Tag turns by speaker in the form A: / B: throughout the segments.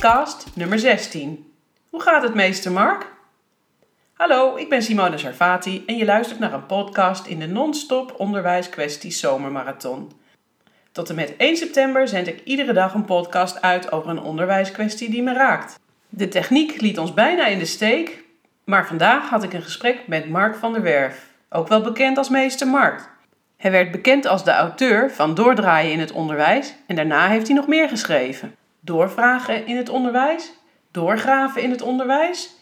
A: podcast nummer 16. Hoe gaat het, meester Mark? Hallo, ik ben Simone Sarvati en je luistert naar een podcast in de non-stop onderwijskwesties zomermarathon. Tot en met 1 september zend ik iedere dag een podcast uit over een onderwijskwestie die me raakt. De techniek liet ons bijna in de steek, maar vandaag had ik een gesprek met Mark van der Werf, ook wel bekend als meester Mark. Hij werd bekend als de auteur van Doordraaien in het onderwijs en daarna heeft hij nog meer geschreven. Doorvragen in het onderwijs, Doorgraven in het onderwijs.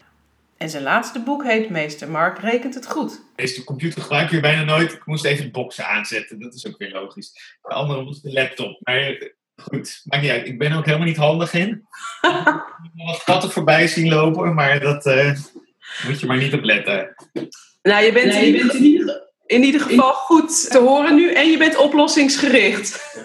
A: En zijn laatste boek heet Meester Mark rekent het goed.
B: Deze computer gebruik je bijna nooit. Ik moest even de boxen aanzetten, dat is ook weer logisch. De andere was de laptop. Maar eh, goed, maakt niet uit. Ik ben er ook helemaal niet handig in. Ik heb wat katten voorbij zien lopen, maar dat uh, moet je maar niet op letten.
A: Nou, je bent, nee, je bent in ieder in ieder geval goed te horen nu en je bent oplossingsgericht.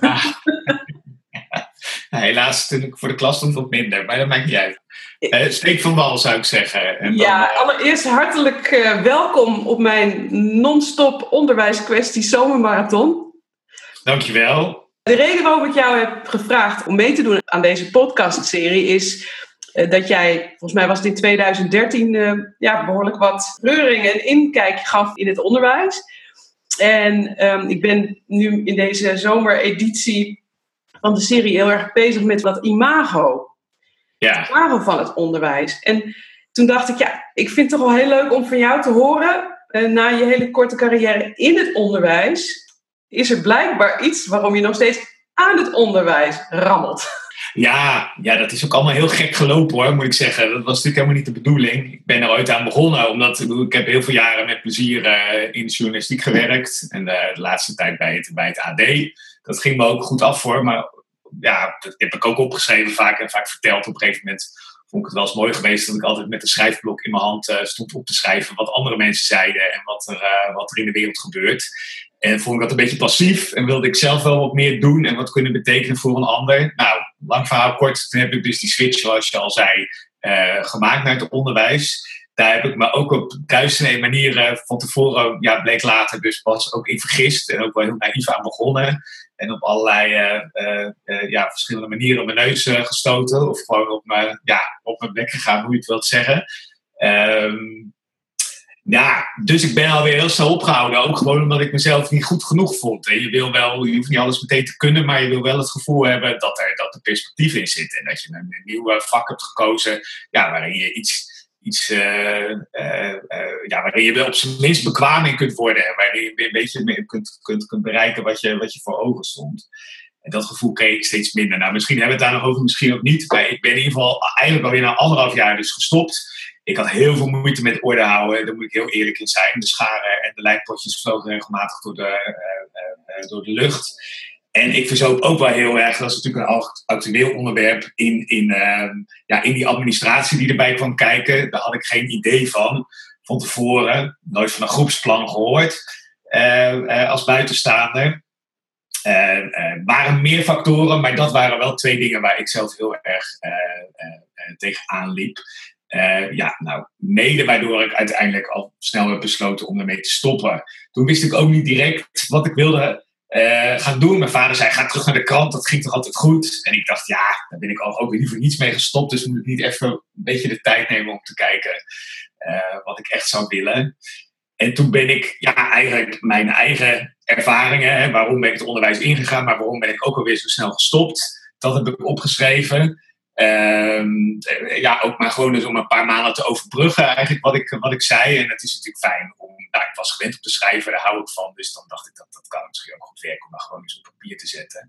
B: Helaas, toen ik voor de klas stond, wat minder, maar dat maakt niet uit. Uh, steek van wal, zou ik zeggen.
A: En ja, eh, allereerst hartelijk uh, welkom op mijn non-stop onderwijskwestie zomermarathon.
B: Dankjewel.
A: De reden waarom ik jou heb gevraagd om mee te doen aan deze podcastserie is dat jij, volgens mij was het in 2013, ja, behoorlijk wat reuring en inkijk gaf in het onderwijs. En um, ik ben nu in deze zomereditie van de serie heel erg bezig met dat imago.
B: Ja.
A: Het imago van het onderwijs. En toen dacht ik, ja, ik vind het toch wel heel leuk om van jou te horen, uh, na je hele korte carrière in het onderwijs, is er blijkbaar iets waarom je nog steeds aan het onderwijs rammelt.
B: Ja, ja, dat is ook allemaal heel gek gelopen hoor, moet ik zeggen. Dat was natuurlijk helemaal niet de bedoeling. Ik ben er ooit aan begonnen, omdat ik heb heel veel jaren met plezier uh, in de journalistiek gewerkt. En uh, de laatste tijd bij het, bij het AD. Dat ging me ook goed af voor, maar ja, dat heb ik ook opgeschreven vaak en vaak verteld. Op een gegeven moment vond ik het wel eens mooi geweest dat ik altijd met een schrijfblok in mijn hand uh, stond op te schrijven wat andere mensen zeiden en wat er, wat er in de wereld gebeurt. En vond ik dat een beetje passief en wilde ik zelf wel wat meer doen en wat kunnen betekenen voor een ander. Nou, lang verhaal kort, toen heb ik dus die switch, zoals je al zei, uh, gemaakt naar het onderwijs. Daar heb ik me ook op duizenden manieren van tevoren, ja, bleek later dus pas ook in vergist en ook wel heel naïef aan begonnen. En op allerlei uh, uh, ja, verschillende manieren op mijn neus gestoten of gewoon op mijn, ja, op mijn bek gegaan, hoe je het wilt zeggen. Um, ja, dus ik ben alweer heel snel opgehouden. Ook gewoon omdat ik mezelf niet goed genoeg vond. En je wil wel, je hoeft niet alles meteen te kunnen, maar je wil wel het gevoel hebben dat er, dat er perspectief in zit. En dat je een, nieuw vak hebt gekozen ja, waarin je iets, iets uh, uh, ja, waarin je wel op zijn minst bekwaam in kunt worden. En waarin je een beetje kunt, kunt, kunt bereiken wat je, wat je voor ogen stond. En dat gevoel kreeg ik steeds minder. Nou, misschien hebben we het daar nog over, misschien ook niet. Maar ik ben in ieder geval eigenlijk alweer na anderhalf jaar dus gestopt ik had heel veel moeite met orde houden, daar moet ik heel eerlijk in zijn. De scharen en de lijkpotjes vlogen regelmatig door de, door de lucht. En ik verzoop ook wel heel erg, dat is natuurlijk een actueel onderwerp, in, in, uh, ja, in die administratie die erbij kwam kijken. Daar had ik geen idee van, van tevoren. Nooit van een groepsplan gehoord als buitenstaander. Er waren meer factoren, maar dat waren wel twee dingen waar ik zelf heel erg tegenaan liep. Ja, nou, mede waardoor ik uiteindelijk al snel heb besloten om ermee te stoppen. Toen wist ik ook niet direct wat ik wilde uh, gaan doen. Mijn vader zei, ga terug naar de krant, dat ging toch altijd goed? En ik dacht, ja, daar ben ik ook liever niets mee gestopt. Dus moet ik niet even een beetje de tijd nemen om te kijken uh, wat ik echt zou willen. En toen ben ik ja, eigenlijk mijn eigen ervaringen, hè, waarom ben ik het onderwijs ingegaan, maar waarom ben ik ook alweer zo snel gestopt, dat heb ik opgeschreven. Um, ja, ook maar gewoon dus om een paar maanden te overbruggen, eigenlijk wat ik, wat ik zei. En het is natuurlijk fijn om, nou, ik was gewend om te schrijven, daar hou ik van. Dus dan dacht ik dat dat kan misschien ook goed werken om dat gewoon eens op papier te zetten.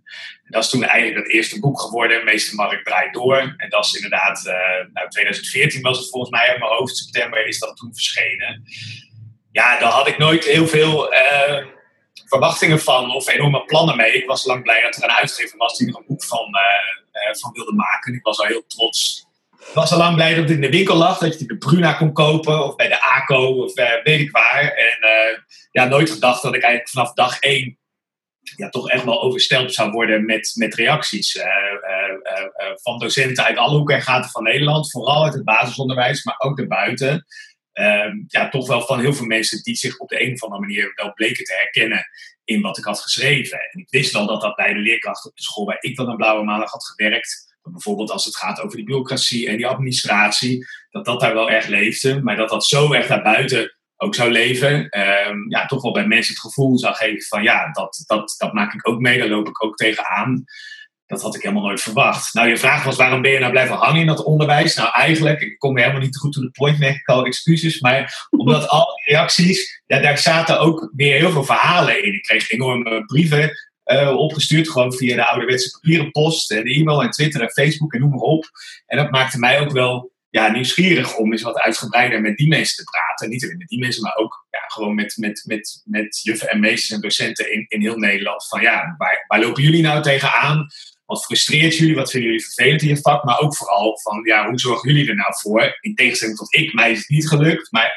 B: En dat is toen eigenlijk het eerste boek geworden, Meester Mark draait door. En dat is inderdaad, uh, nou 2014 was het volgens mij uit mijn hoofd, september is dat toen verschenen. Ja, daar had ik nooit heel veel. Uh, verwachtingen van of enorme plannen mee. Ik was lang blij dat er een uitgever was die er een boek van, uh, van wilde maken. Ik was al heel trots. Was al lang blij dat het in de winkel lag, dat je het de Bruna kon kopen of bij de ACO of uh, weet ik waar. En ja, nooit gedacht dat ik eigenlijk vanaf dag één ja, toch echt wel overstelpt zou worden met, met reacties. van docenten uit alle hoeken en gaten van Nederland, vooral uit het basisonderwijs, maar ook daarbuiten. Um, ja, toch wel van heel veel mensen die zich op de een of andere manier wel bleken te herkennen in wat ik had geschreven. En ik wist wel dat dat bij de leerkrachten op de school waar ik dan een blauwe maandag had gewerkt, bijvoorbeeld als het gaat over die bureaucratie en die administratie, dat dat daar wel erg leefde. Maar dat dat zo erg daarbuiten ook zou leven, ehm, ja, toch wel bij mensen het gevoel zou geven van ja, dat, dat, dat maak ik ook mee, daar loop ik ook tegenaan. Dat had ik helemaal nooit verwacht. Nou, je vraag was waarom ben je nou blijven hangen in dat onderwijs? Nou, eigenlijk, ik kom helemaal niet goed to the point, merk ik al excuses. Maar omdat al die reacties, ja, daar zaten ook weer heel veel verhalen in. Ik kreeg enorme brieven uh, opgestuurd, gewoon via de ouderwetse papieren post, en e-mail en Twitter en Facebook en noem maar op. En dat maakte mij ook wel ja, nieuwsgierig om eens wat uitgebreider met die mensen te praten. Niet alleen met die mensen, maar ook ja, gewoon met, met, met, met juffen en meesters en docenten in, in heel Nederland. Van ja, waar, waar lopen jullie nou tegenaan? Wat frustreert jullie? Wat vinden jullie vervelend in je vak? Maar ook vooral van, ja, hoe zorgen jullie er nou voor? In tegenstelling tot ik, mij is het niet gelukt. Maar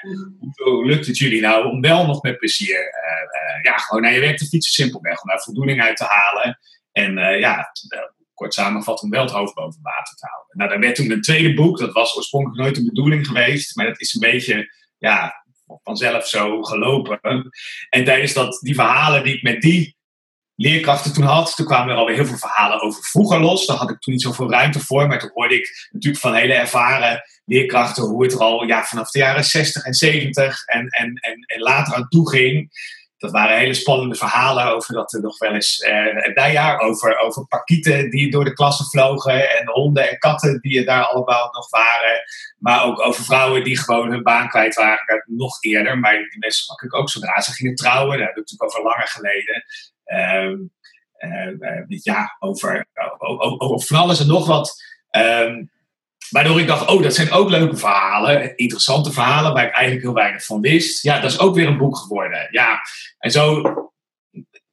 B: hoe lukt het jullie nou om wel nog met plezier, uh, ja, gewoon naar je werk te fietsen simpelweg. Om daar voldoening uit te halen. En uh, ja, kort samengevat, om wel het hoofd boven water te houden. Nou, daar werd toen een tweede boek. Dat was oorspronkelijk nooit de bedoeling geweest. Maar dat is een beetje, ja, vanzelf zo gelopen. En tijdens dat, die verhalen die ik met die leerkrachten toen had. Toen kwamen er alweer heel veel verhalen over vroeger los. Daar had ik toen niet zoveel ruimte voor. Maar toen hoorde ik natuurlijk van hele ervaren leerkrachten hoe het er al ja, vanaf de jaren 60 en 70 en, en, en, later aan toe ging. Dat waren hele spannende verhalen over dat er nog wel eens eh, jaar over, over pakieten die door de klassen vlogen en honden en katten die er daar allemaal nog waren. Maar ook over vrouwen die gewoon hun baan kwijt waren nog eerder. Maar die mensen sprak ik ook zodra ze gingen trouwen. Dat heb ik natuurlijk over langer geleden. Ehm, eh, eh, ja, over, over, over van alles en nog wat. Ehm, waardoor ik dacht, oh, dat zijn ook leuke verhalen, interessante verhalen waar ik eigenlijk heel weinig van wist. Ja, dat is ook weer een boek geworden. Ja, en zo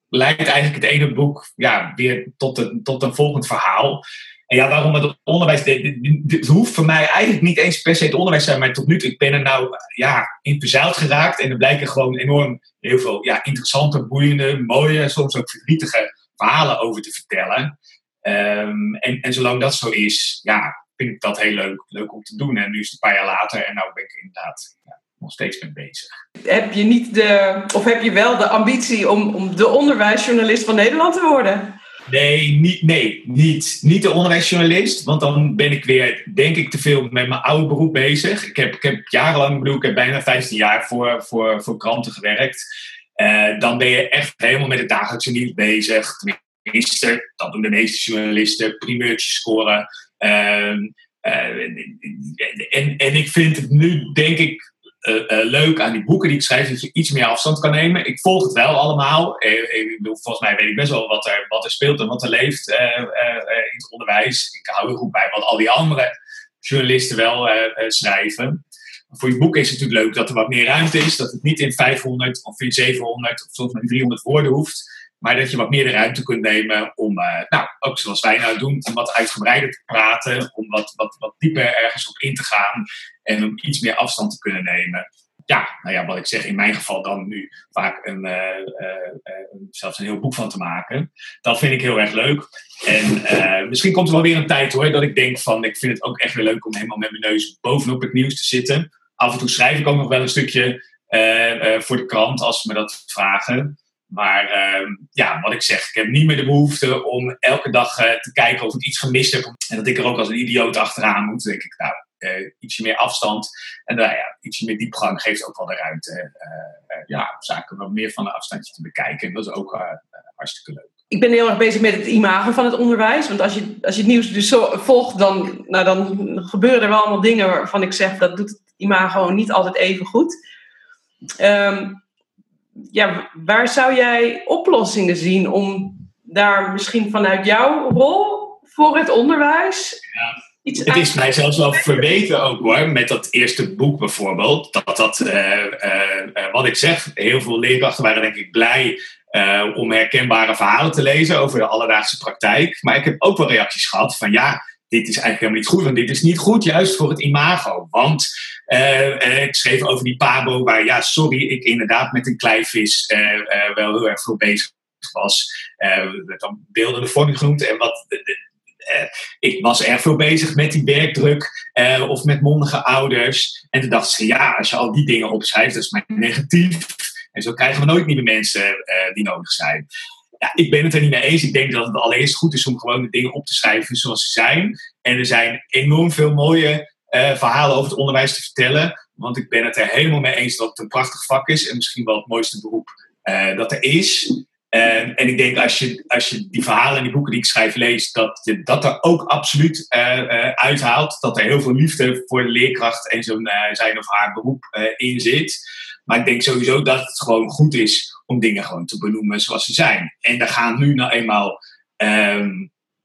B: leidt eigenlijk het ene boek ja, weer tot een, tot een volgend verhaal. En ja, waarom het onderwijs. Het hoeft voor mij eigenlijk niet eens per se het onderwijs te zijn, maar tot nu toe, ik ben er nou ja, in verzuild geraakt. En er blijken gewoon enorm heel veel ja, interessante, boeiende, mooie, soms ook verdrietige verhalen over te vertellen. Um, en, en zolang dat zo is, ja, vind ik dat heel leuk, leuk om te doen. En nu is het een paar jaar later en nou ben ik inderdaad ja, nog steeds mee bezig.
A: Heb je niet de, of heb je wel de ambitie om, om de onderwijsjournalist van Nederland te worden?
B: Nee, niet, nee niet, niet de onderwijsjournalist. Want dan ben ik weer, denk ik, te veel met mijn oude beroep bezig. Ik heb, ik heb jarenlang, bedoel, ik heb bijna 15 jaar voor, voor, voor kranten gewerkt. Uh, dan ben je echt helemaal met het dagelijkse nieuws bezig. Tenminste, dat doen de meeste journalisten. Primeurtjes scoren. Uh, uh, en, en ik vind het nu, denk ik, uh, uh, leuk aan die boeken die ik schrijf, dat je iets meer afstand kan nemen. Ik volg het wel allemaal. Ik bedoel, volgens mij weet ik best wel wat er, wat er speelt en wat er leeft in het onderwijs. Ik hou er goed bij wat al die andere journalisten wel schrijven. voor je boek is het natuurlijk leuk dat er wat meer ruimte is. Dat het niet in 500 of in 700 of soms maar 300 woorden hoeft. Maar dat je wat meer de ruimte kunt nemen om, nou, ook zoals wij nou doen, om wat uitgebreider te praten. Om wat, wat dieper ergens op in te gaan. En om iets meer afstand te kunnen nemen. Ja, nou ja, wat ik zeg, in mijn geval dan nu vaak een, uh, uh, zelfs een heel boek van te maken. Dat vind ik heel erg leuk. En misschien komt er wel weer een tijd hoor, dat ik denk van, ik vind het ook echt weer leuk om helemaal met mijn neus bovenop het nieuws te zitten. Af en toe schrijf ik ook nog wel een stukje voor de krant als ze me dat vragen. Maar ehm, ja, wat ik zeg, ik heb niet meer de behoefte om elke dag te kijken of ik iets gemist heb. En dat ik er ook als een idioot achteraan moet. Denk ik, nou, uh, ietsje meer afstand. En nou ja, ietsje meer diepgang geeft ook wel de ruimte uh, ja, zaken wat meer van een afstandje te bekijken. En dat is ook hartstikke leuk.
A: Ik ben heel erg bezig met het imago van het onderwijs. Want als je, als je het nieuws dus zo volgt, dan, nou, dan gebeuren er wel allemaal dingen waarvan ik zeg dat doet het imago niet altijd even goed. Um, ja, waar zou jij oplossingen zien om daar misschien vanuit jouw rol voor het onderwijs
B: ja het is mij zelfs wel verweten ook hoor, met dat eerste boek bijvoorbeeld. Dat dat, uh, uh, wat ik zeg, heel veel leerkrachten waren denk ik blij om herkenbare verhalen te lezen over de alledaagse praktijk. Maar ik heb ook wel reacties gehad van ja, dit is eigenlijk helemaal niet goed, want dit is niet goed juist voor het imago. Want ik schreef over die pabo waar, ja, sorry, ik inderdaad met een kleivis wel heel erg veel bezig was. Uh, werd dan beeldende vorming genoemd. En wat uh, ik was erg veel bezig met die werkdruk uh, of met mondige ouders. En toen dacht ze, ja, als je al die dingen opschrijft, dat is maar negatief. En zo krijgen we nooit nieuwe mensen uh, die nodig zijn. ja, ik ben het er niet mee eens. Ik denk dat het allereerst goed is om gewoon de dingen op te schrijven zoals ze zijn. En er zijn enorm veel mooie verhalen over het onderwijs te vertellen. Want ik ben het er helemaal mee eens dat het een prachtig vak is. En misschien wel het mooiste beroep dat er is. Ehm, en ik denk als je, als je die verhalen en die boeken die ik schrijf leest, dat je dat er ook absoluut uh, uithaalt. Dat er heel veel liefde voor de leerkracht en zo'n zijn of haar beroep in zit. Maar ik denk sowieso dat het gewoon goed is om dingen gewoon te benoemen zoals ze zijn. En daar gaan nu nou eenmaal ehm,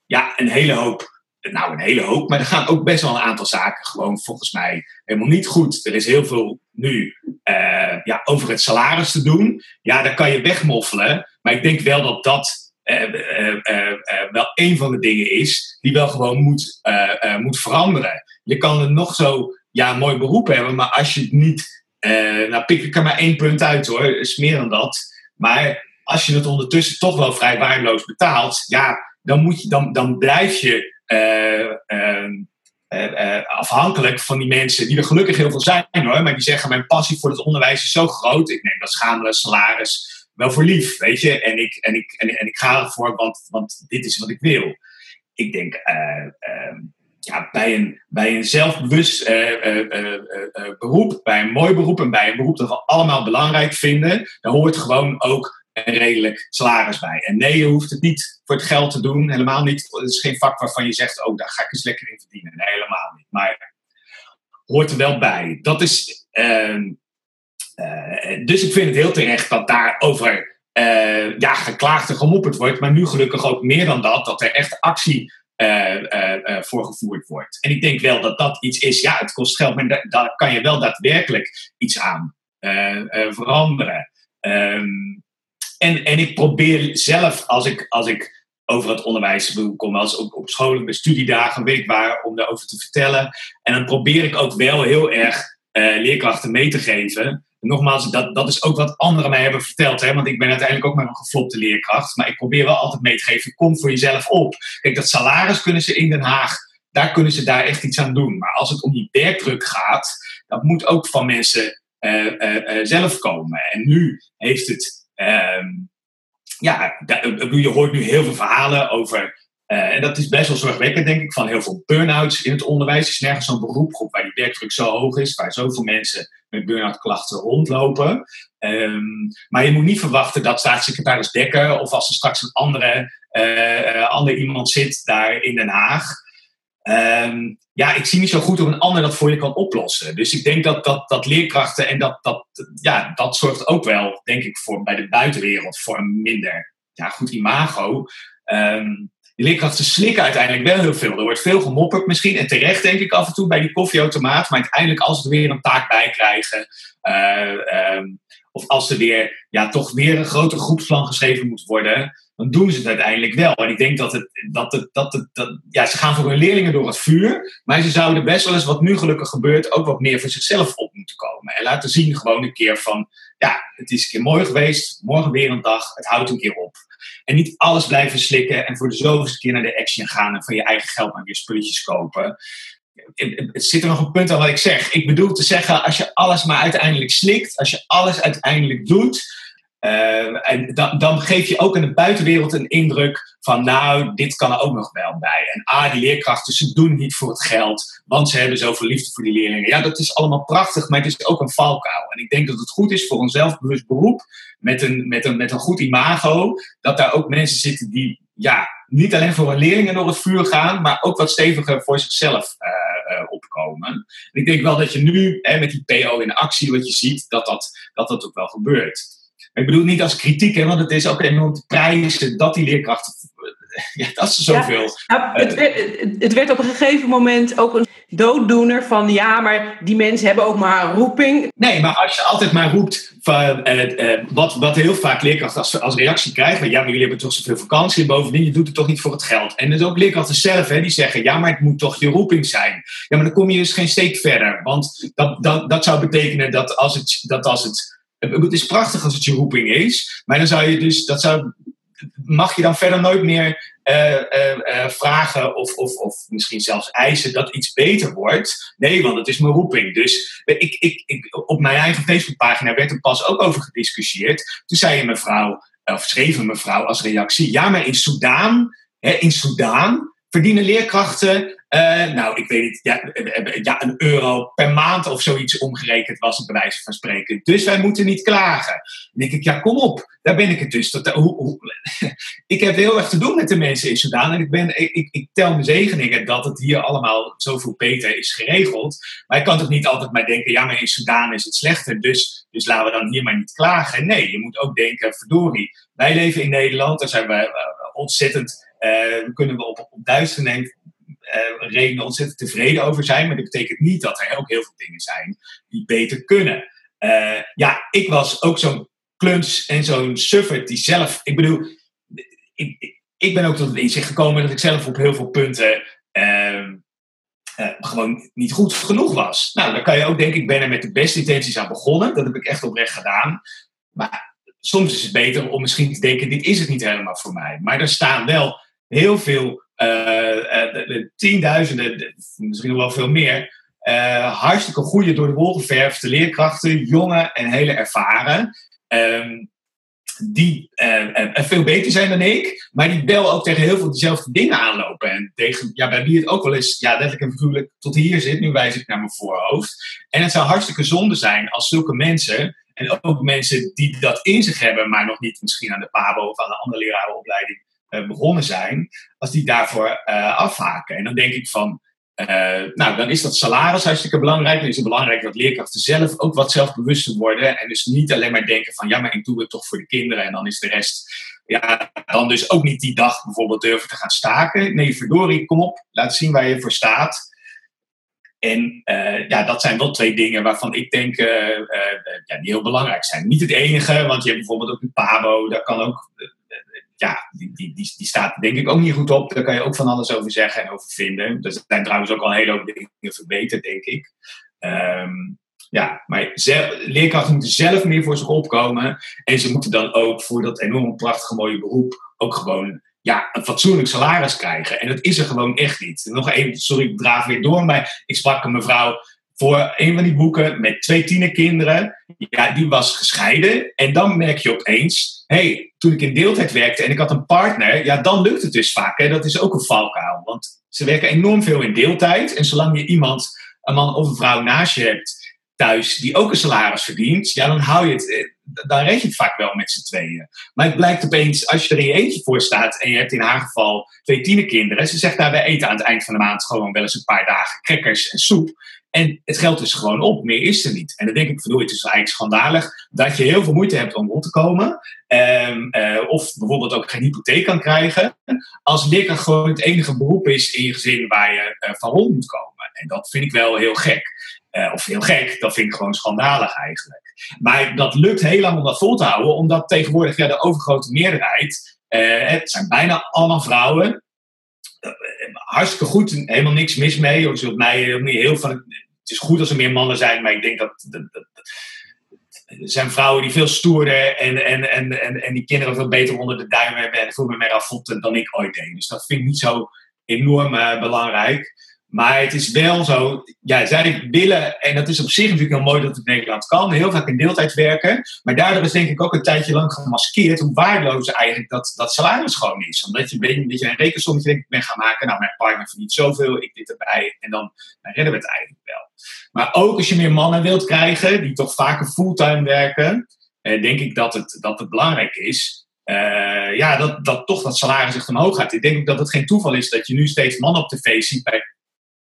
B: ja, een hele hoop nou, een hele hoop, maar er gaan ook best wel een aantal zaken gewoon volgens mij helemaal niet goed. Er is heel veel nu uh, ja, over het salaris te doen. Ja, daar kan je wegmoffelen. Maar ik denk wel dat dat uh, uh, wel een van de dingen is die wel gewoon moet, moet veranderen. Je kan er nog zo ja, mooi beroep hebben, maar als je het niet. nou, pik ik er maar één punt uit hoor, is meer dan dat. Maar als je het ondertussen toch wel vrij waardeloos betaalt, ja, dan, moet je, dan, dan blijf je afhankelijk van die mensen, die er gelukkig heel veel zijn hoor, maar die zeggen: Mijn passie voor het onderwijs is zo groot, ik neem dat schamele salaris wel voor lief, weet je, en ik, en ik, en, en ik ga ervoor, want, want dit is wat ik wil. Ik denk. Ehm, ja, bij, een, bij een zelfbewust beroep, bij een mooi beroep en bij een beroep dat we allemaal belangrijk vinden, dan hoort gewoon ook een redelijk salaris bij. En nee, je hoeft het niet voor het geld te doen. Helemaal niet. Het is geen vak waarvan je zegt, oh, daar ga ik eens lekker in verdienen. Nee, helemaal niet. Maar hoort er wel bij. Dat is. Uh, uh, dus ik vind het heel terecht dat daarover uh, ja, geklaagd en gemopperd wordt. Maar nu gelukkig ook meer dan dat, dat er echt actie uh, voor gevoerd wordt. En ik denk wel dat dat iets is. Ja, het kost geld, maar daar, daar kan je wel daadwerkelijk iets aan veranderen. Um, en, en ik probeer zelf, als ik, als ik over het onderwijs kom, als op, op scholen, bij studiedagen, weet ik waar, om daarover te vertellen. En dan probeer ik ook wel heel erg uh, leerkrachten mee te geven. nogmaals, dat, dat is ook wat anderen mij hebben verteld. Hè? Want ik ben uiteindelijk ook maar een geflopte leerkracht. Maar ik probeer wel altijd mee te geven, kom voor jezelf op. Kijk, dat salaris kunnen ze in Den Haag, daar kunnen ze daar echt iets aan doen. Maar als het om die werkdruk gaat, dat moet ook van mensen uh, uh, zelf komen. En nu heeft het Um, ja, je hoort nu heel veel verhalen over. Uh, en dat is best wel zorgwekkend, denk ik, van heel veel burn-outs in het onderwijs. Er is nergens zo'n beroepgroep waar die werkdruk zo hoog is, waar zoveel mensen met burn-out klachten rondlopen. Um, maar je moet niet verwachten dat staatssecretaris Dekker of als er straks een andere, uh, ander iemand zit daar in Den Haag, Um, ja, ik zie niet zo goed hoe een ander dat voor je kan oplossen. Dus ik denk dat, dat, dat leerkrachten en dat, dat, ja, dat zorgt ook wel, denk ik, voor, bij de buitenwereld voor een minder ja, goed imago. Die leerkrachten slikken uiteindelijk wel heel veel. Er wordt veel gemopperd misschien. En terecht denk ik af en toe bij die koffieautomaat. Maar uiteindelijk als ze er weer een taak bij krijgen. Uh, um, of als er weer, ja, toch weer een groter groepsplan geschreven moet worden dan doen ze het uiteindelijk wel. En ik denk dat het, dat het, dat het, dat, ja, ze gaan voor hun leerlingen door het vuur, maar ze zouden best wel eens, wat nu gelukkig gebeurt, ook wat meer voor zichzelf op moeten komen. En laten zien gewoon een keer van, ja, het is een keer mooi geweest, morgen weer een dag, het houdt een keer op. En niet alles blijven slikken en voor de zoveelste keer naar de action gaan en van je eigen geld maar weer spulletjes kopen. Het zit er nog een punt aan wat ik zeg. Ik bedoel te zeggen, als je alles maar uiteindelijk slikt, als je alles uiteindelijk doet, uh, en dan, geef je ook in de buitenwereld een indruk van, nou, dit kan er ook nog wel bij. En ah, die leerkrachten, ze doen niet voor het geld, want ze hebben zoveel liefde voor die leerlingen. Ja, dat is allemaal prachtig, maar het is ook een valkuil. En ik denk dat het goed is voor een zelfbewust beroep, met een, met een, met een goed imago, dat daar ook mensen zitten die, ja, niet alleen voor hun leerlingen door het vuur gaan, maar ook wat steviger voor zichzelf uh, uh, opkomen. En ik denk wel dat je nu, hè, met die PO in actie, wat je ziet, dat dat, dat, dat ook wel gebeurt. Ik bedoel niet als kritiek, hè, want het is ook enorm te prijzen dat die leerkrachten. Ja, dat is zoveel.
A: Ja, het, werd, het werd op een gegeven moment ook een dooddoener van ja, maar die mensen hebben ook maar een roeping.
B: Nee, maar als je altijd maar roept van uh, uh, wat, wat heel vaak leerkrachten als, als reactie krijgen, ja, maar jullie hebben toch zoveel vakantie en bovendien, je doet het toch niet voor het geld. En dus ook leerkrachten zelf, hè, die zeggen, ja, maar het moet toch je roeping zijn. Ja, maar dan kom je dus geen steek verder, want dat, dat, dat zou betekenen dat als het, dat als het het is prachtig als het je roeping is, maar dan zou je dus, dat zou, mag je dan verder nooit meer uh, uh, vragen of, of, of misschien zelfs eisen dat iets beter wordt. Nee, want het is mijn roeping. Dus ik, ik, ik, op mijn eigen Facebookpagina werd er pas ook over gediscussieerd. Toen zei een mevrouw, of schreef een mevrouw als reactie, ja, maar in Soudaan, hè, in Soudaan verdienen leerkrachten, uh, nou, ik weet niet, ja, ja, een euro per maand of zoiets omgerekend was het bij wijze van spreken. Dus wij moeten niet klagen. Dan denk ik, ja, kom op, daar ben ik het dus. Dat, hoe, hoe, ik heb heel erg te doen met de mensen in Sudan en ik, ben, ik, ik, tel mijn zegeningen dat het hier allemaal zoveel beter is geregeld. Maar ik kan toch niet altijd maar denken, ja, maar in Sudan is het slechter, dus, dus laten we dan hier maar niet klagen. Nee, je moet ook denken, verdorie, wij leven in Nederland, daar zijn we ontzettend uh, kunnen we op, op duizenden uh, redenen ontzettend tevreden over zijn. Maar dat betekent niet dat er ook heel veel dingen zijn die beter kunnen. Uh, ja, ik was ook zo'n kluns en zo'n suffert die zelf. Ik bedoel, ik, ik ben ook tot het inzicht gekomen dat ik zelf op heel veel punten. Uh, gewoon niet goed genoeg was. Nou, dan kan je ook denken, ik ben er met de beste intenties aan begonnen. Dat heb ik echt oprecht gedaan. Maar soms is het beter om misschien te denken, dit is het niet helemaal voor mij. Maar er staan wel heel veel, tienduizenden, misschien wel veel meer, uh, hartstikke goede door de wol geverfde leerkrachten, jonge en hele ervaren. Um, die uh, veel beter zijn dan ik, maar die bel ook tegen heel veel dezelfde dingen aanlopen. En tegen, ja, bij wie het ook wel eens, ja, letterlijk en figuurlijk tot hier zit, nu wijs ik naar mijn voorhoofd. En het zou hartstikke zonde zijn als zulke mensen, en ook mensen die dat in zich hebben, maar nog niet misschien aan de PABO of aan een andere lerarenopleiding, begonnen zijn, als die daarvoor uh, afhaken. En dan denk ik van, uh, nou, dan is dat salaris hartstikke belangrijk. Dan is het belangrijk dat leerkrachten zelf ook wat zelfbewuster worden. En dus niet alleen maar denken van, ja, maar ik doe het toch voor de kinderen en dan is de rest... Ja, dan dus ook niet die dag bijvoorbeeld durven te gaan staken. Nee, verdorie, kom op, laat zien waar je voor staat. En ja, dat zijn wel twee dingen waarvan ik denk ja, die heel belangrijk zijn. Niet het enige, want je hebt bijvoorbeeld ook een PABO, daar kan ook die, die, die, staat denk ik ook niet goed op. Daar kan je ook van alles over zeggen en over vinden. Er zijn trouwens ook al een hele hoop dingen verbeterd, denk ik. Um, ja, maar leerkrachten moeten zelf meer voor zich opkomen. En ze moeten dan ook voor dat enorm prachtige mooie beroep ook gewoon ja, een fatsoenlijk salaris krijgen. En dat is er gewoon echt niet. Nog even, sorry, ik draaf weer door, maar ik sprak een mevrouw voor een van die boeken met twee tienerkinderen. Ja, die was gescheiden. En dan merk je opeens, hey, toen ik in deeltijd werkte en ik had een partner, ja, dan lukt het dus vaak. Hè? Dat is ook een valkuil. Want ze werken enorm veel in deeltijd. En zolang je iemand, een man of een vrouw naast je hebt thuis, die ook een salaris verdient, ja, dan hou je het, eh, dan red je het vaak wel met z'n tweeën. Maar het blijkt opeens, als je er in je eentje voor staat en je hebt in haar geval twee tienerkinderen, ze zegt daar, wij eten aan het eind van de maand gewoon wel eens een paar dagen crackers en soep. En het geldt dus gewoon op, meer is er niet. En dan denk ik, van, het is eigenlijk schandalig dat je heel veel moeite hebt om rond te komen. Um, uh, of bijvoorbeeld ook geen hypotheek kan krijgen. Als leerkracht gewoon het enige beroep is in je gezin waar je uh, van rond moet komen. En dat vind ik wel heel gek. Uh, of heel gek, dat vind ik gewoon schandalig eigenlijk. Maar dat lukt heel lang om dat vol te houden, omdat tegenwoordig ja, de overgrote meerderheid, het zijn bijna allemaal vrouwen, hartstikke goed, helemaal niks mis mee. Je zult mij heel van, het is goed als er meer mannen zijn, maar ik denk dat, er zijn vrouwen die veel stoerder en, en, en, en, en die kinderen veel beter onder de duim hebben en veel meer afvotten dan ik ooit deed. Dus dat vind ik niet zo enorm uh, belangrijk. Maar het is wel zo, ja, zij willen, en dat is op zich natuurlijk heel mooi dat het in Nederland kan, heel vaak in deeltijd werken. Maar daardoor is denk ik ook een tijdje lang gemaskeerd hoe waardeloos eigenlijk dat, dat salaris gewoon is. Omdat je een beetje een rekensommetje denk ik, ben gaan maken, nou mijn partner verdient zoveel, ik dit erbij, en dan, dan redden we het eigenlijk wel. Maar ook als je meer mannen wilt krijgen, die toch vaker fulltime werken, eh, denk ik dat het, dat het belangrijk is uh, ja, dat, dat toch dat salaris echt omhoog gaat. Ik denk ook dat het geen toeval is dat je nu steeds mannen op tv ziet bij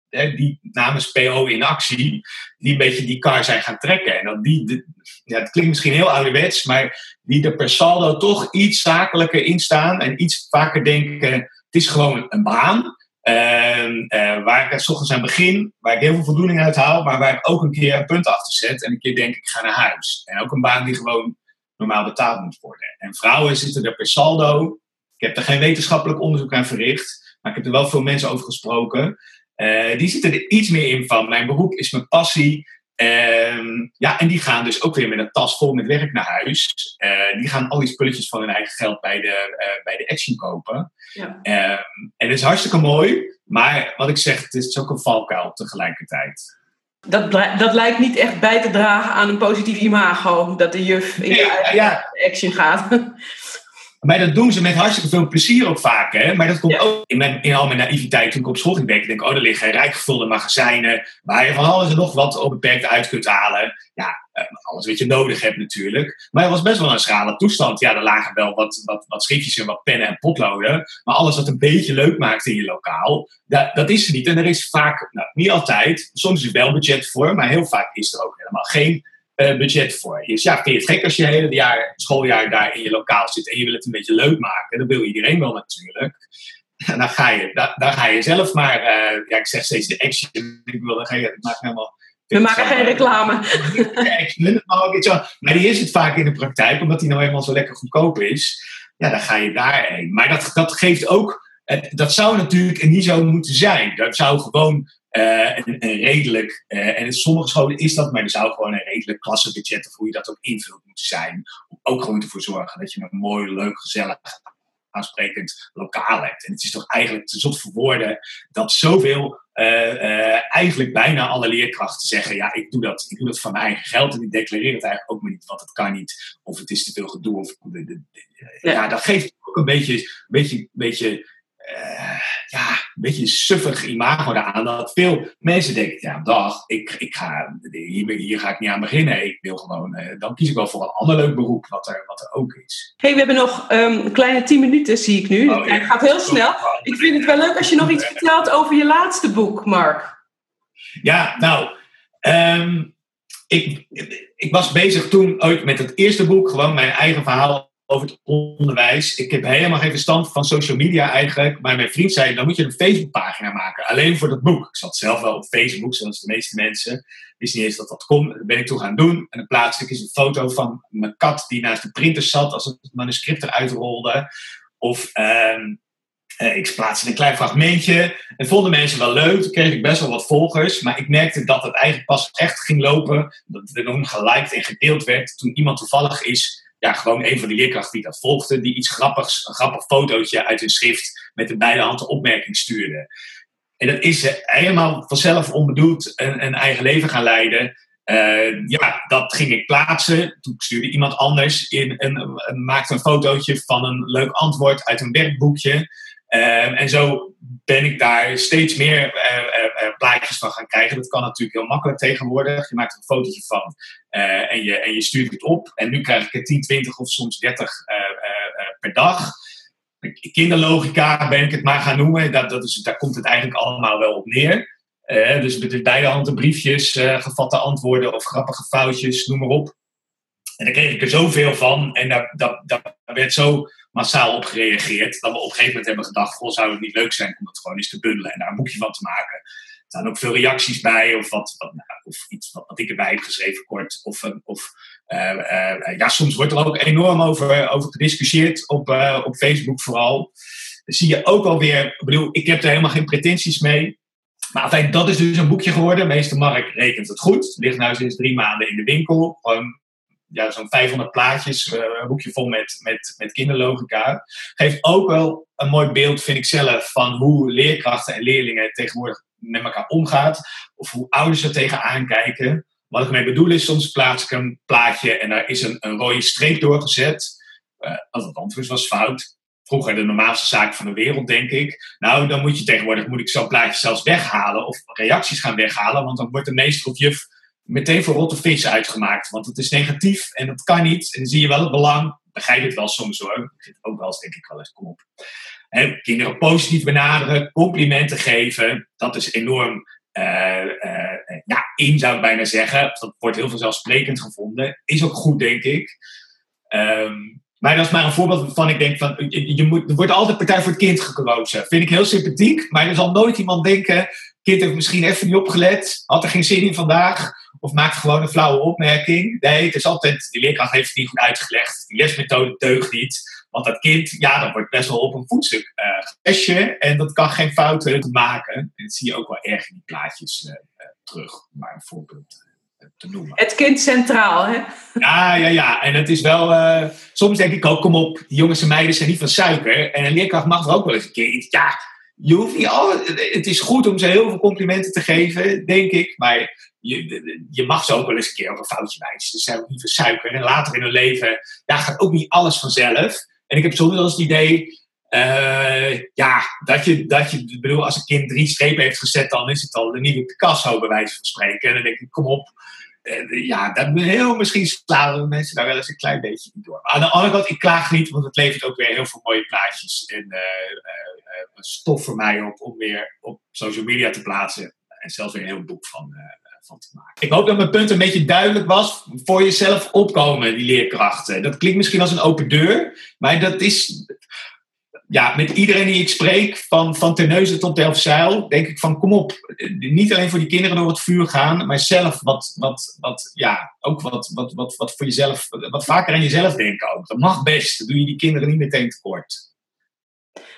B: die namens PO in actie, die een beetje die kar zijn gaan trekken. En dat die, ja, het klinkt misschien heel ouderwets, maar die er per saldo toch iets zakelijker in staan en iets vaker denken: het is gewoon een baan. Uh, waar ik s ochtends aan begin, waar ik heel veel voldoening uit haal, maar waar ik ook een keer een punt achter zet en een keer denk ik ga naar huis. En ook een baan die gewoon normaal betaald moet worden. En vrouwen zitten er per saldo. Ik heb er geen wetenschappelijk onderzoek aan verricht, maar ik heb er wel veel mensen over gesproken. Uh, die zitten er iets meer in van. Mijn beroep is mijn passie. Um, ja, en die gaan dus ook weer met een tas vol met werk naar huis. Uh, die gaan al die spulletjes van hun eigen geld bij de, uh, bij de Action kopen. Ja. Um, en dat is hartstikke mooi. Maar wat ik zeg, het is ook een valkuil tegelijkertijd.
A: Dat, dat lijkt niet echt bij te dragen aan een positief imago. Dat de juf in ja, de ja. Action gaat.
B: Maar dat doen ze met hartstikke veel plezier ook vaak. Hè? Maar dat komt ook in, mijn, in al mijn naïviteit toen ik op school ging werken. denk ik, oh, er liggen rijk gevulde magazijnen. Waar je van alles en nog wat onbeperkt uit kunt halen. Ja, eh, alles wat je nodig hebt natuurlijk. Maar het was best wel een schrale toestand. Ja, er lagen wel wat, wat, wat schriftjes en wat pennen en potloden. Maar alles wat een beetje leuk maakt in je lokaal, dat, dat is er niet. En er is vaak, nou, niet altijd, soms is er wel budget voor. Maar heel vaak is er ook helemaal geen uh, budget voor. Dus ja, vind je het gek als je het hele jaar, schooljaar daar in je lokaal zit en je wil het een beetje leuk maken? Dat wil iedereen wel natuurlijk. En dan ga je, daar ga je zelf maar, uh, ja, ik zeg steeds de action. Ik wil, dan ga je, maak helemaal.
A: We maken geen reclame.
B: maar die is het vaak in de praktijk, omdat die nou eenmaal zo lekker goedkoop is. Ja, dan ga je daarheen. Maar dat, dat geeft ook. Dat zou natuurlijk niet zo moeten zijn. Dat zou gewoon uh, en, redelijk, uh, en in sommige scholen is dat, maar er zou gewoon een redelijk klassebudget, of hoe je dat ook invult, moeten zijn. Om ook gewoon ervoor te zorgen dat je een mooi, leuk, gezellig, aansprekend lokaal hebt. En het is toch eigenlijk te zot voor woorden dat zoveel, uh, eigenlijk bijna alle leerkrachten zeggen: ja, ik doe, dat, ik doe dat van mijn eigen geld en ik declareer het eigenlijk ook maar niet, want het kan niet, of het is te veel gedoe. Of, ja. ja, dat geeft ook een beetje, een beetje, beetje een beetje suffig imago aan. Dat veel mensen denken, ja, dag, ik, ik ga, hier, hier ga ik niet aan beginnen. Ik wil gewoon, uh, dan kies ik wel voor een ander leuk beroep, wat er, wat er ook is.
A: hey, we hebben nog um, een kleine tien minuten, zie ik nu. Oh, het gaat heel snel. Ik vind het wel leuk als je nog iets vertelt over je laatste boek, Mark.
B: Ja, nou, um, ik, ik was bezig toen ooit met het eerste boek, gewoon mijn eigen verhaal over het onderwijs. Ik heb helemaal geen verstand van social media eigenlijk. Maar mijn vriend zei, dan moet je een Facebookpagina maken. Alleen voor dat boek. Ik zat zelf wel op Facebook, zoals de meeste mensen. Wist niet eens dat dat kon. Dat ben ik toen gaan doen. En dan plaatste ik eens een foto van mijn kat die naast de printer zat. Als het manuscript eruit rolde. Of... Uh, ik plaatste een klein fragmentje. En vonden mensen wel leuk. Toen kreeg ik best wel wat volgers. Maar ik merkte dat het eigenlijk pas echt ging lopen. Dat het enorm geliked en gedeeld werd. Toen iemand toevallig is ja, gewoon een van de leerkrachten die dat volgde, die iets grappigs, een grappig fotootje uit een schrift met een beide handen opmerking stuurde. En dat is helemaal vanzelf onbedoeld een, een eigen leven gaan leiden. Uh, ja, dat ging ik plaatsen. Toen stuurde iemand anders in een, maakte een fotootje van een leuk antwoord uit een werkboekje. Uh, en zo ben ik daar steeds meer uh, plaatjes van gaan krijgen. Dat kan natuurlijk heel makkelijk tegenwoordig. Je maakt een fotootje van en, je, en je stuurt het op. En nu krijg ik er 10, 20 of soms 30 per dag. Kinderlogica ben ik het maar gaan noemen. Dat, dat is, daar komt het eigenlijk allemaal wel op neer. dus met beide handen briefjes, gevatte antwoorden of grappige foutjes, noem maar op. En daar kreeg ik er zoveel van. En daar, werd zo massaal op gereageerd. Dat we op een gegeven moment hebben gedacht: Goh, zou het niet leuk zijn om dat gewoon eens te bundelen en daar een boekje van te maken? Er staan ook veel reacties bij, of, wat, of iets wat, ik erbij heb geschreven kort. Of, of uh, uh, ja, soms wordt er ook enorm over, over gediscussieerd, op, op Facebook vooral. Dan zie je ook alweer, ik bedoel, ik heb er helemaal geen pretenties mee. Maar enfin, dat is dus een boekje geworden. Meester Mark rekent het goed. Ligt nu sinds drie maanden in de winkel. Gewoon ja, zo'n 500 plaatjes, een boekje vol met, met, met kinderlogica. Geeft ook wel een mooi beeld, vind ik zelf, van hoe leerkrachten en leerlingen tegenwoordig met elkaar omgaat. Of hoe ouders er tegenaan kijken. Wat ik ermee bedoel is, soms plaats ik een plaatje en daar is een, een rode streep doorgezet. Uh, als het antwoord was fout. Vroeger de normaalste zaak van de wereld, denk ik. Nou, dan moet je tegenwoordig moet ik zo'n plaatje zelfs weghalen of reacties gaan weghalen. Want dan wordt de meester of juf meteen voor rotte vis uitgemaakt. Want het is negatief en dat kan niet. En dan zie je wel het belang. Begrijp het wel soms hoor. Ik het ook wel eens, denk ik wel eens, kom op. kinderen positief benaderen, complimenten geven. Dat is enorm uh, ja, in, zou ik bijna zeggen. Dat wordt heel vanzelfsprekend gevonden. Is ook goed, denk ik. Um, maar dat is maar een voorbeeld waarvan ik denk van, je, moet, er wordt altijd partij voor het kind gekozen. Vind ik heel sympathiek, maar er zal nooit iemand denken, kind heeft misschien even niet opgelet, had er geen zin in vandaag, of maakt gewoon een flauwe opmerking. Nee, het is altijd, die leerkracht heeft het niet goed uitgelegd, die lesmethode deugt niet. Want dat kind, ja, dat wordt best wel op een voetstuk uh, en dat kan geen fouten maken. En dat zie je ook wel erg in die plaatjes uh, uh, terug, maar een voorbeeld te noemen.
A: Het kind centraal, hè?
B: Ja, ja, ja. En het is wel... Uh, soms denk ik ook, kom op, die jongens en meiden zijn niet van suiker. En een leerkracht mag er ook wel eens een keer iets... Ja, je hoeft niet al, het is goed om ze heel veel complimenten te geven, denk ik. Maar je, je mag ze ook wel eens een keer op een foutje wijzen. Ze zijn ook niet van suiker. En later in hun leven, daar gaat ook niet alles vanzelf. En ik heb soms wel eens het idee, uh, ja, dat je, dat je, bedoel, als een kind drie strepen heeft gezet, dan is het al de nieuwe Picasso, bij wijze van spreken. En dan denk ik, kom op. Uh, ja, dat heel misschien slaan mensen daar wel eens een klein beetje in door. Maar aan de andere kant, ik klaag niet, want het levert ook weer heel veel mooie plaatjes en uh, stof voor mij op om weer op social media te plaatsen. En zelfs weer een heel boek van, van te maken. Ik hoop dat mijn punt een beetje duidelijk was. Voor jezelf opkomen, die leerkrachten. Dat klinkt misschien als een open deur, maar dat is ja, met iedereen die ik spreek, van, van Terneuzen tot Delfzijl, denk ik van kom op. Niet alleen voor die kinderen door het vuur gaan, maar zelf wat, wat, wat ja, ook wat, wat, wat, wat voor jezelf, wat vaker aan jezelf denken ook. Dat mag best, dan doe je die kinderen niet meteen tekort.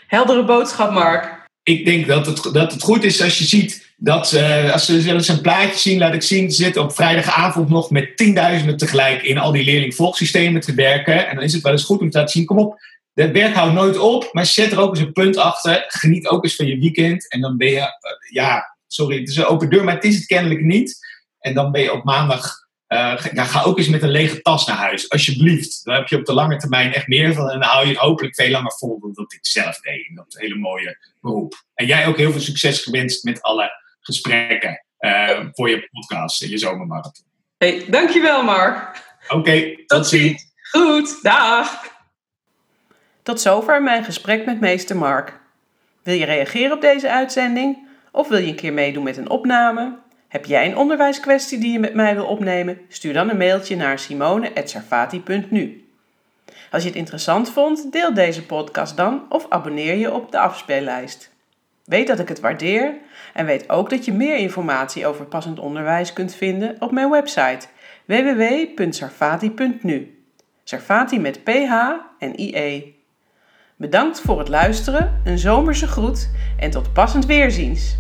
A: Heldere boodschap, Mark.
B: Ik denk dat het, dat het goed is als je ziet dat uh, als ze eens een plaatje zien, laat ik zien, zitten op vrijdagavond nog met tienduizenden tegelijk in al die leerling-volgsystemen te werken. En dan is het wel eens goed om te laten zien, kom op, het werk houdt nooit op, maar zet er ook eens een punt achter. Geniet ook eens van je weekend. En dan ben je, eh, ja, sorry, het is een open deur, maar het is het kennelijk niet. En dan ben je op maandag, uh, ga ook eens met een lege tas naar huis, alsjeblieft. Dan heb je op de lange termijn echt meer van. En dan hou je hopelijk veel langer vol dan dat ik zelf deed in dat hele mooie beroep. En jij ook heel veel succes gewenst met alle gesprekken uh, voor je podcast en je zomermarathon.
A: Hey, dankjewel Mark.
B: Oké, tot ziens.
A: Goed, dag. Tot zover mijn gesprek met meester Mark. Wil je reageren op deze uitzending? Of wil je een keer meedoen met een opname? Heb jij een onderwijskwestie die je met mij wil opnemen? Stuur dan een mailtje naar simone.sarfati.nu. Als je het interessant vond, deel deze podcast dan of abonneer je op de afspeellijst. Weet dat ik het waardeer en weet ook dat je meer informatie over passend onderwijs kunt vinden op mijn website www.sarfati.nu. Sarfati met PH en IE. Bedankt voor het luisteren, een zomerse groet en tot passend weerziens.